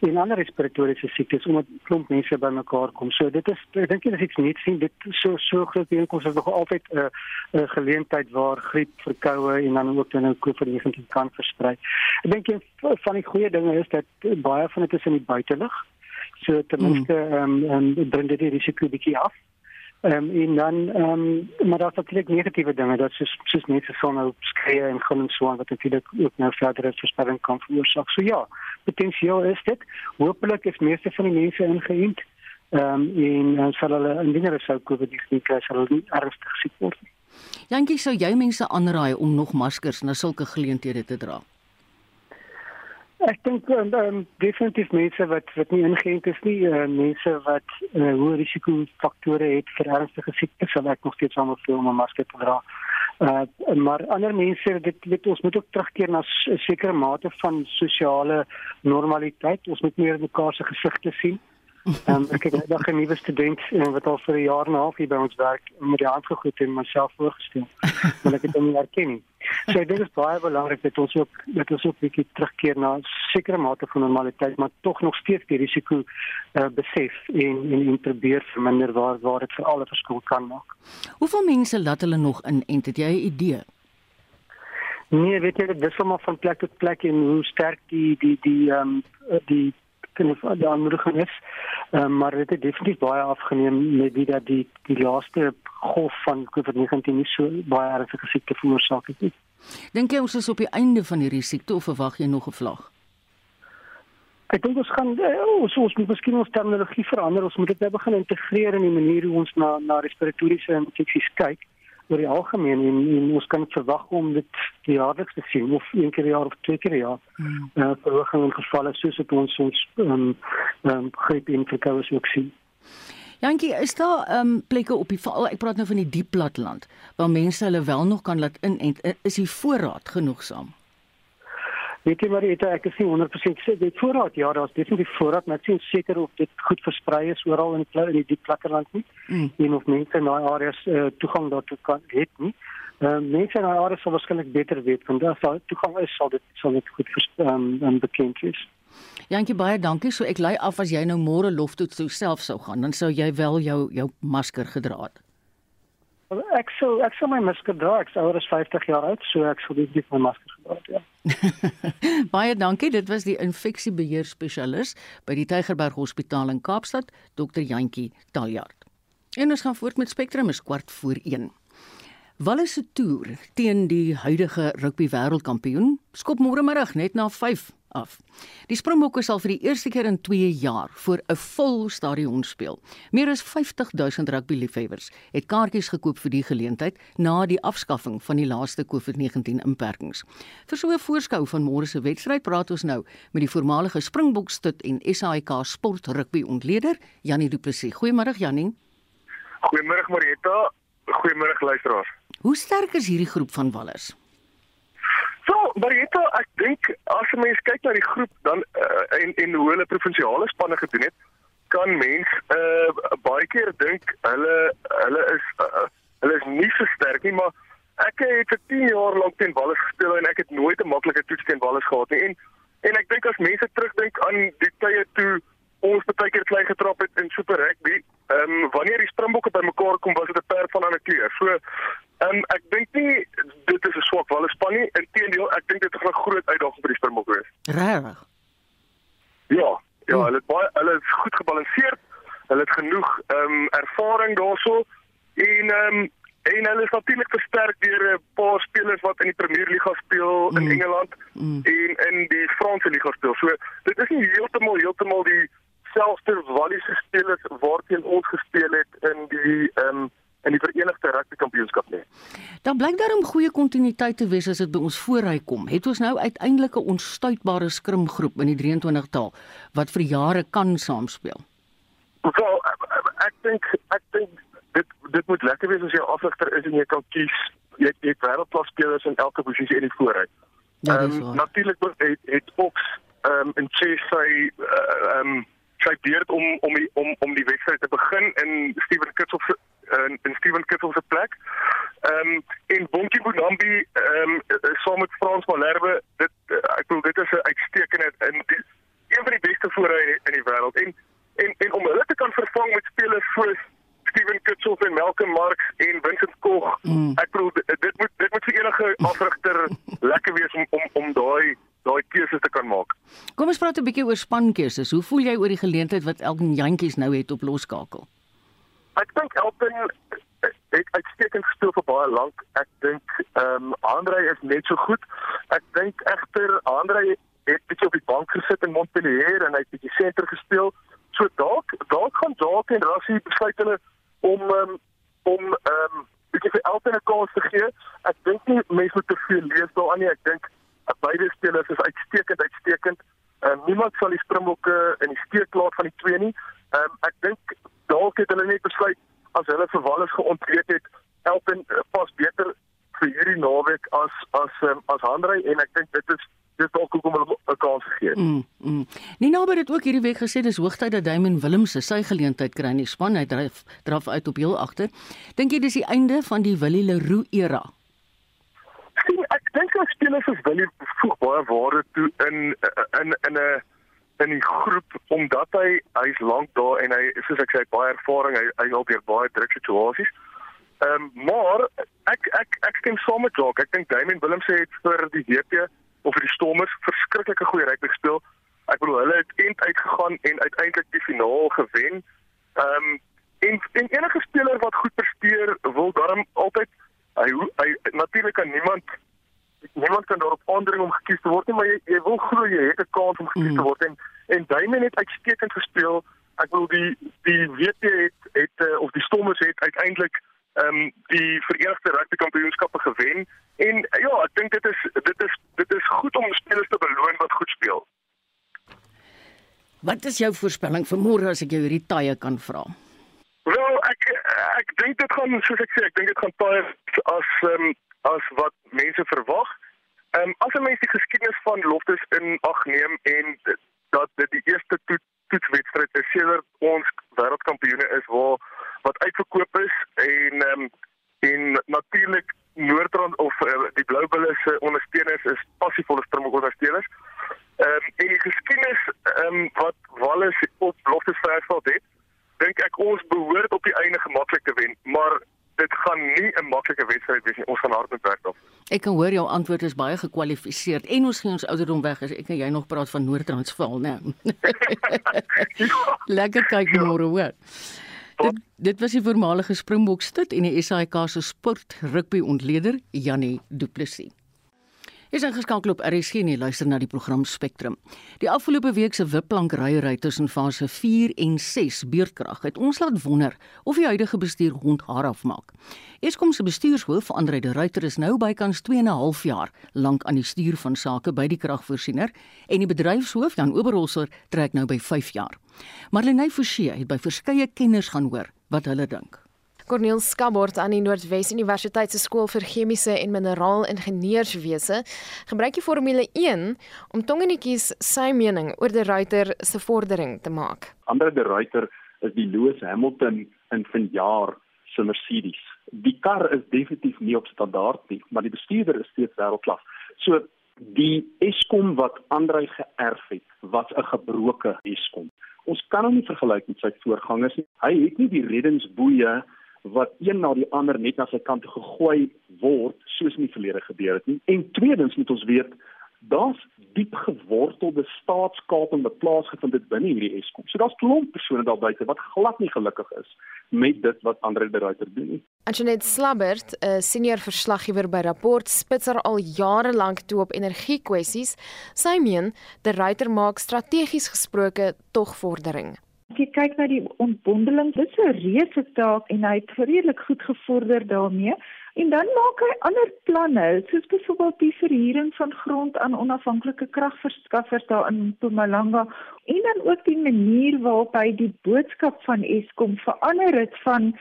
En ander respiratoriese siektes omdat klomp mense bymekaar kom. So dit is ek dink jy as ek net sien dit so so groot bijeenkomste is nog altyd 'n uh, 'n uh, geleentheid waar griep, verkoue en dan ook dan COVID-19 kan versprei. Ek dink een van die goeie dinge is dat baie van dit is in die buitelug. So ten minste hmm. ehm mm. um, um, bring dit die risiko bietjie af. Ehm um, en dan ehm um, maar daar's natuurlik negatiewe dinge dat soos soos mense son nou skree en gaan en so aan wat natuurlik ook nou verdere versperring kan veroorsaak. So ja, potensieel is dit. Hoopelik is meeste van die mense ingeënt. Ehm um, en dan sal hulle indien hulle sou COVID-19 kry, sal hulle nie ernstig siek word nie. Jantjie, sou jy mense aanraai om nog maskers na sulke geleenthede te dra? Ek dink um, um, definitief mense wat wat nie ingeënt is nie, uh, mense wat uh, hoë risiko faktore het vir ernstige siektes, sal ek nog steeds aanbeveel om 'n masker te dra. Uh, maar ander mense, dit weet ons moet ook terugkeer na 'n sekere mate van sosiale normaliteit. Ons moet meer mekaar se gesigte sien. Ehm um, ek het eendag 'n nuwe student uh, wat al vir 'n jaar en 'n half hier by ons werk met die hand gegroet en myself voorgestel. Want ek het hom nie herken nie. So ek dink dit is baie belangrik dat ons ook dat ons ook bietjie terugkeer na 'n sekere mate van normaliteit, maar tog nog steeds die risiko uh, besef en en, en probeer verminder waar waar dit vir alle verskil kan maak. Hoeveel mense laat hulle nog in en het jy 'n idee? Nee, weet jy, dit wissel maar van plek tot plek en hoe sterk die die die ehm um, die kan of die aanmoediging is. Um, maar dit het definitief baie afgeneem met die dat die die laaste golf van COVID-19 nie so baie ernstige siekte veroorsaak het nie. Dink jy ons is op die einde van hierdie siekte of verwag jy nog 'n vlag? Ek dink ons gaan eh, ons ons moet miskien ons terminologie verander. Ons moet dit nou begin integreer in die manier hoe ons na na respiratoriese infeksies kyk. oor die algemeen en, en ons kan verwag om dit jaarliks te sien of een keer per jaar of twee keer per jaar. Mm. Uh, verhoging in gevalle soos wat ons ons ehm um, um, griep en verkoue ook sien. Jantjie, is daar ehm um, plekke op die val? Ek praat nou van die diep platland waar mense hulle wel nog kan laat in en is die voorraad genoegsaam? Weet jy maar dit ek is nie 100% seker dit voorraad ja daar's definitief voorraad maar ek sien seker of dit goed versprei is oral in die in die diep platteland nie mm. en of mense in daai areas uh, toegang daartoe kan het nie. Uh, mense in daai areas sal waarskynlik beter weet want daar sal toegang is sal dit sal dit goed ehm um, bekend wees. Jantjie baie dankie. So ek lei af as jy nou môre lof toe self sou gaan, dan sou jy wel jou jou masker gedra het. Ek sou ek sou my masker dra. Ek sou oor 50 jaar oud, so ek sou dit my masker gedra het. Ja. baie dankie. Dit was die infeksiebeheer spesialis by die Tygerberg Hospitaal in Kaapstad, Dr. Jantjie Taljaard. En ons gaan voort met Spectrum is kwart voor 1. Wallis se toer teen die huidige rugby wêreldkampioen skop môre middag net na 5 af. Die Springbokke sal vir die eerste keer in 2 jaar voor 'n vol stadion speel. Meer as 50 000 rugbyliefhebbers het kaartjies gekoop vir die geleentheid na die afskaffing van die laaste COVID-19 inperkings. Vir so 'n voorskou van môre se wedstryd praat ons nou met die voormalige Springbok stut en SAIK sport rugby ontleder Janie Du Plessis. Goeiemôre Janie. Goeiemôre Marieta. Goeiemôre luisteraars. Hoe sterk is hierdie groep van Wallers? So, Marietta, ek dink as mens kyk na die groep dan uh, en en hoe hulle provinsiale spanne gedoen het, kan mens uh, baie keer dink hulle hulle is uh, hulle is nie so sterk nie, maar ek het vir 10 jaar lank teen Wallis gespeel en ek het nooit 'n maklike toets teen Wallis gehad nie. En en ek dink as mense terugdink aan die tye toe ons baie keer klein getrap het in Super Rugby, ehm um, wanneer die Springbokke bymekaar kom, was dit 'n perd van 'n kleur. So um, ek dink nie dit is 'n swak walle span nie. Inteendeel, ek dink dit gaan 'n groot uitdaging vir die Springbokke wees. Regtig? Ja, ja, hmm. hulle het baie hulle is goed gebalanseerd. Hulle het genoeg ehm um, ervaring daarso en ehm um, en hulle is natuurlik versterk deur 'n paar spelers wat in die Premier Liga speel in mm. Engeland mm. en in die Franse Liga speel. So dit is nie heeltemal heeltemal die selfde Walliese spelers waarteen ons gespeel het in die ehm um, in die Verenigde Rugby Kampioenskap nie. Dan blyk daar 'n goeie kontinuïteit te wees as dit by ons voorry kom. Het ons nou uiteindelik 'n onstuitbare skrimgroep in die 23 taal wat vir jare kan saamspeel? Wel, ek dink ek dink dit dit moet lekker wees as jy afrigter is en jy kan kies jy jy wêreldklas spelers in elke posisie in die voorry. Ja, ehm um, natuurlik het het Fox ehm um, in chess sy eh, ehm uh, um, sy beurt om om die, om om die wedstryd te begin in Steven Kitsoff in, in Steven Kittel se plek. Ehm um, en Bonkie Bonambi ehm um, saam met Frans Malherbe, dit ek bedoel dit is 'n uitstekende in die, een van die beste voorry in die wêreld en en en om hulle te kan vervang met spelers soos Steven Kitsoff en Malcolm Marx en Vincent Koch. Mm. Ek bedoel dit moet dit moet vir enige afrigter lekker wees om om om daai daai keuses te kan maak. Kom ons praat 'n bietjie oor spankeuses. Hoe voel jy oor die geleentheid wat Elton Jantjies nou het op loskakel? Ek dink Elton het uitstekend gespeel vir baie lank. Ek dink ehm um, Andre is net so goed. Ek dink egter Andre het bietjie op die bank gesit in Montpellier en hy het bietjie senter gespeel. So dalk dalk gaan dalk en Rassie besluit hulle om um, om ehm um, bietjie vir Elton 'n kans te gee. Ek dink nie mense moet te veel lees daaraan nie. Ek dink beide spelers is uitstekend uitstekend. Um, niemand sal die Springbokke in die steek laat van die twee nie. Ehm um, ek dink dalk het hulle net besluit as hulle vir Wallis geontleed het, Elton uh, pas beter vir hierdie naweek as as um, as Hanrey en ek dink dit is dit dalk hoekom hulle 'n kans gegee het. Mm. mm. Nina het dit ook hierdie week gesê dis hoogtyd dat Damien Willems sy geleentheid kry in die span. Hy dryf draf uit op heel agter. Dink jy dis die einde van die Willie Leroux era? Sien, ek dink as spelers soos Willie voeg baie waarde toe in in in 'n in die groep omdat hy hy's lank daar en hy soos ek sê baie ervaring hy hy al deur baie druk situasies. Ehm um, maar ek ek ek stem saam met Jock. Ek dink Damien Willem sê het vir die WP of vir die Stormers verskriklike goeie rugby gespeel. Ek bedoel hulle het end uitgegaan en uiteindelik die finaal gewen. Ehm um, en en enige speler wat goed presteer wil daarom altyd hy hy natuurlik kan niemand niemand kan daarop aandring om gekies te word nie, maar jy jy wil glo jy het 'n kans om gekies te mm. word en en Damien het uitstekend gespeel. Ek bedoel die die WP het het uh, of die Stormers het uiteindelik ehm um, die Verenigde Rugby Kampioenskappe gewen en ja, ek dink dit is dit is dit is goed om spelers te beloon wat goed speel. Wat is jou voorspelling vir môre as ek jou hierdie tye kan vra? Wel, ek ek dink dit gaan soos ek sê, ek dink dit gaan baie as um, as wat mense verwag. Ehm um, as 'n mens die geskiedenis van Loftus in ag neem en dat dit die eerste toet, toetswedstryd is sedert ons wêreldkampioene is waar wat uitverkoop is en ehm um, en natuurlik Noordrand of uh, die Blou Bulle se ondersteuners is passievolle Springbok ondersteuners. Ehm um, en die geskiedenis ehm um, wat Wallis op Loftus Versveld het dink ek ons behoort op die einde gemaklik te wen, maar dit gaan nie 'n maklike wedstryd wees nie. Ons gaan hard moet werk daarvoor. Ek kan hoor jou antwoord is baie gekwalifiseer en ons gee ons ouderdom weg as ek en jy nog praat van Noord-Transvaal, né? Lekker kyk môre, hoor. Dit dit was die voormalige Springbok stit en die SAIK se sport rugby ontleder Janie Du Plessis. Is ingeskakel op RSG en luister na die program Spectrum. Die afgelope week se wipplank ryery tussen fase 4 en 6 beurtkrag het ons laat wonder of die huidige bestuur hond haar afmaak. Eskom se bestuurshoof Andre de Ruyter is nou bykans 2 en 'n half jaar lank aan die stuur van sake by die kragvoorsiener en die bedryfshoof Jan Oberholzer trek nou by 5 jaar. Marlene Forsie het by verskeie kenners gaan hoor wat hulle dink. Corneel Skabort aan die Noordwes Universiteit se skool vir chemiese en mineraal ingenieurswese gebruik die formule 1 om tongenetjies sy mening oor die ruiter se vordering te maak. Andre de Ruiter is die Lewis Hamilton in vanjaar se Mercedes. Die kar is definitief nie op standaard nie, maar die bestuurder is steeds wêreldklas. So die Eskom wat Andre geërf het, was 'n gebroke Eskom. Ons kan hom nie vergelyk met sy voorgangers nie. Hy het nie die reddingsboeie wat een na die ander net na sy kant gegooi word soos in die verlede gebeur het nie. En tweedens moet ons weet daar's diep gewortelde staatskaping wat plaasgevind het binne hierdie Eskom. So daar's klomp persone daar buite wat glad nie gelukkig is met dit wat Andre de Ruyter doen nie. Antoinette Slabbert, 'n senior verslaggewer by Rapport, spits haar al jare lank toe op energiekwessies. Sy meen de Ruyter maak strategies gesproke tog vordering. Jy kyk na die ontbondeling, dit is 'n reuse taak en hy het redelik goed gevorder daarmee. En dan maak hy ander planne, soos byvoorbeeld die verhuuring van grond aan onafhanklike kragverskaffers daar in Mpumalanga en dan ook die manier waarop hy die boodskap van Eskom verander het van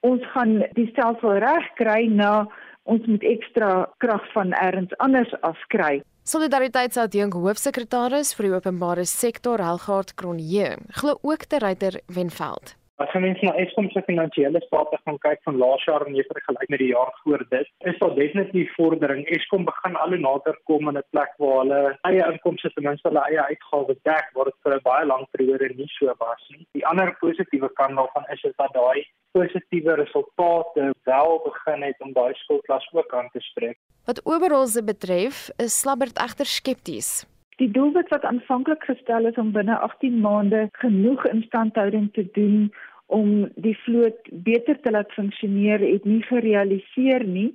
ons gaan die stelsel regkry na ons moet ekstra krag van elders anders afkry. Solidariteit se adjunk hoofsekretaris vir die openbare sektor, Helgaard Kronje, glo ook te Ryter Wenveld. As jy mens na Eskom se finansiële state gaan kyk van laas jaar en jy vergelyk met die jaar voor dit, is daar definitief vordering. Eskom begin al hoe nader kom aan 'n plek waar hulle eie inkomste ten minste hulle eie uitgawes dek, waar dit vir 'n baie lang periode nie so was nie. Die ander positiewe kant daarvan is is dat daai positiewe resultate wel begin het om daai skuldklas ook aan te spreek. Wat ooralse betref, is Slabbert egter skepties. Die doelwit wat aanvanklik gestel is om binne 18 maande genoeg instandhouding te doen om die vloot beter te laat funksioneer, het nie gerealiseer nie.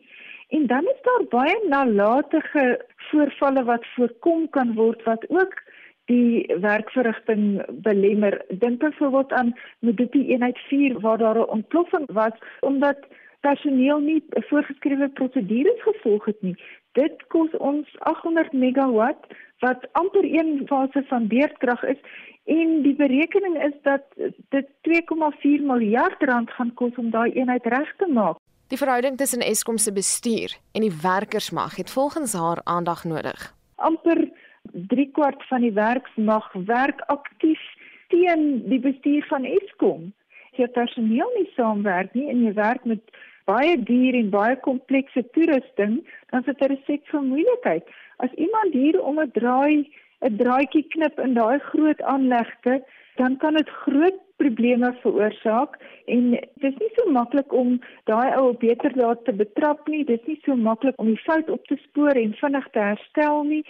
En dan is daar baie nalatige voorvalle wat voorkom kan word wat ook die werkverrigting belemmer. Dink byvoorbeeld aan Medupi eenheid 4 waar daar 'n ontploffing was omdat personeel nie voorgeskrewe prosedures gevolg het nie. Dit kos ons 800 megawatt wat amper een fase van beurtkrag is en die berekening is dat dit 2,4 miljard rand gaan kos om daai eenheid reg te maak. Die verhouding tussen Eskom se bestuur en die werkersmag het volgens haar aandag nodig. Amper 3 kwart van die werksmag werk aktief teen die bestuur van Eskom. As jy personeel nie saamwerk nie en jy werk met baie duur en baie komplekse toerusting, dan sit 'n resept vir moeilikheid. As iemand hier om 'n draai 'n draadjie knip in daai groot aanlegte, dan kan dit groot probleme veroorsaak en dit is nie so maklik om daai ou beter daar te betrap nie. Dit is nie so maklik om die fout op te spoor en vinnig te herstel nie.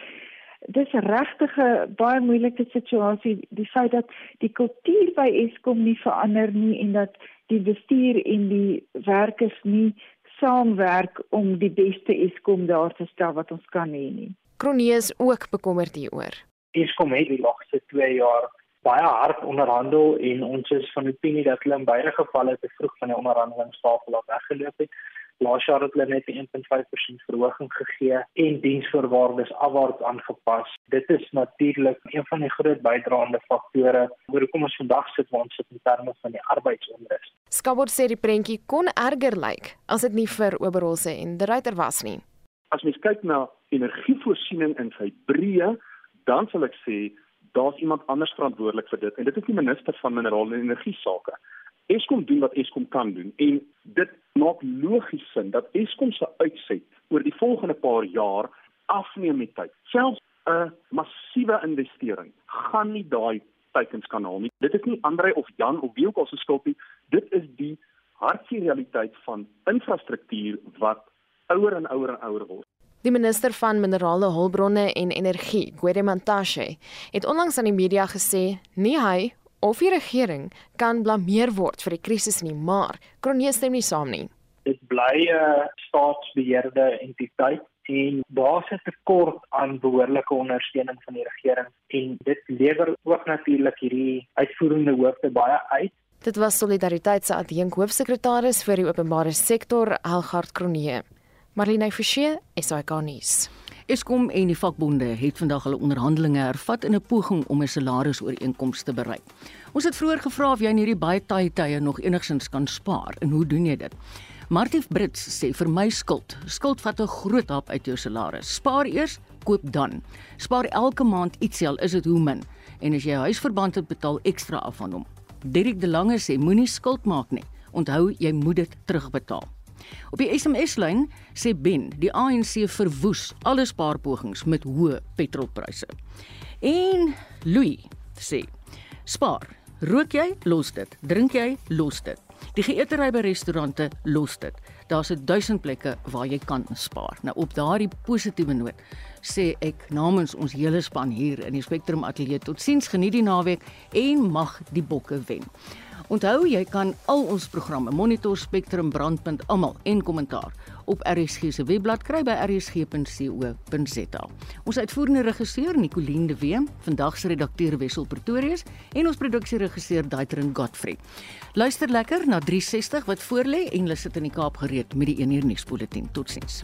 Dis regtig 'n baie moeilike situasie die feit dat die kultuur by Eskom nie verander nie en dat die bestuur en die werkers nie saamwerk om die beste Eskom daar te stel wat ons kan hê nie. Kronees ook bekommerd hieroor. Eskom het die laaste 2 jaar baie hard onderhandel en ons is van opinie dat hulle in beide gevalle te vroeg van die onderhandelingstafel af weggeloop het. Laas jaar het hulle net 1.5% verhoging gegee en diensvoorwaardes afwaarts aangepas. Dit is natuurlik een van die groot bydraende faktore hoekom ons vandag sit waar ons sit in terme van die arbeidsonrus. Skabot sê die prentjie kon erger lyk as dit nie vir Oberholse en die ryter was nie. As mens kyk na energievoorsiening in sy breë, dan sal ek sê daar's iemand anders verantwoordelik vir dit en dit is die minister van minerale en energie sake. Eskom doen wat Eskom kan doen en dit maak logies sin dat Eskom se uitset oor die volgende paar jaar afneem met tyd. Selfs 'n massiewe investering gaan nie daai teikens kan haal nie. Dit is nie Andre of Jan of wie ook al se skuld nie. Dit is die hartjie realiteit van infrastruktuur wat ouer en ouer en ouer word. Die minister van Minerale Hulpbronne en Energie, Gwede het onlangs aan die media gesê nie hy of die regering kan blameer word vir die krisis nie, maar Kronee stem nie saam nie. Dit bly 'n staatsbeheerde entiteit en 'n tekort aan behoorlike ondersteuning van die regering en dit lewer ook natuurlik hierdie uitvoerende hoofde baie uit. Dit was Solidariteit se adjunk hoofsekretaris vir die openbare sektor, Helgard Kronee. Marlene Forsie, SAK nuus. Eskom en die vakbonde het vandag hulle onderhandelinge hervat in 'n poging om 'n salarisooreenkoms te bereik. Ons het vroeër gevra of jy in hierdie baie taai tye nog enigsins kan spaar en hoe doen jy dit? Martief Brits sê vir my skuld, skuld vat 'n groot hap uit jou salaris. Spaar eers, koop dan. Spaar elke maand ietsie al is dit hoe min en as jy huisverband het betaal ekstra af van hom. Dirk de Lange sê moenie skuld maak nie. Onthou jy moet dit terugbetaal. Op die SMS-lyn sê Ben, die ANC verwoes alle spaarpogings met hoë petrolpryse. En Louis sê: Spaar. Rook jy? Los dit. Drink jy? Los dit. Die geëetery by restaurante los dit. Daar's 'n duisend plekke waar jy kan spaar. Nou op daardie positiewe noot sê ek namens ons hele span hier in die Spectrum Ateljee totsiens geniet die naweek en mag die bokke wen. Onthou jy kan al ons programme Monitor Spectrum Brandpunt almal en kommentaar op RSG se webblad kry by rsg.co.za. Ons uitvoerende regisseur Nicoline de Wee, vandag se redakteur Wessel Pretorius en ons produksieregisseur Daitrin Godfrey. Luister lekker na 360 wat voorlê en hulle sit in die Kaap gereed met die 1 uur nuusbulletin. Totsiens.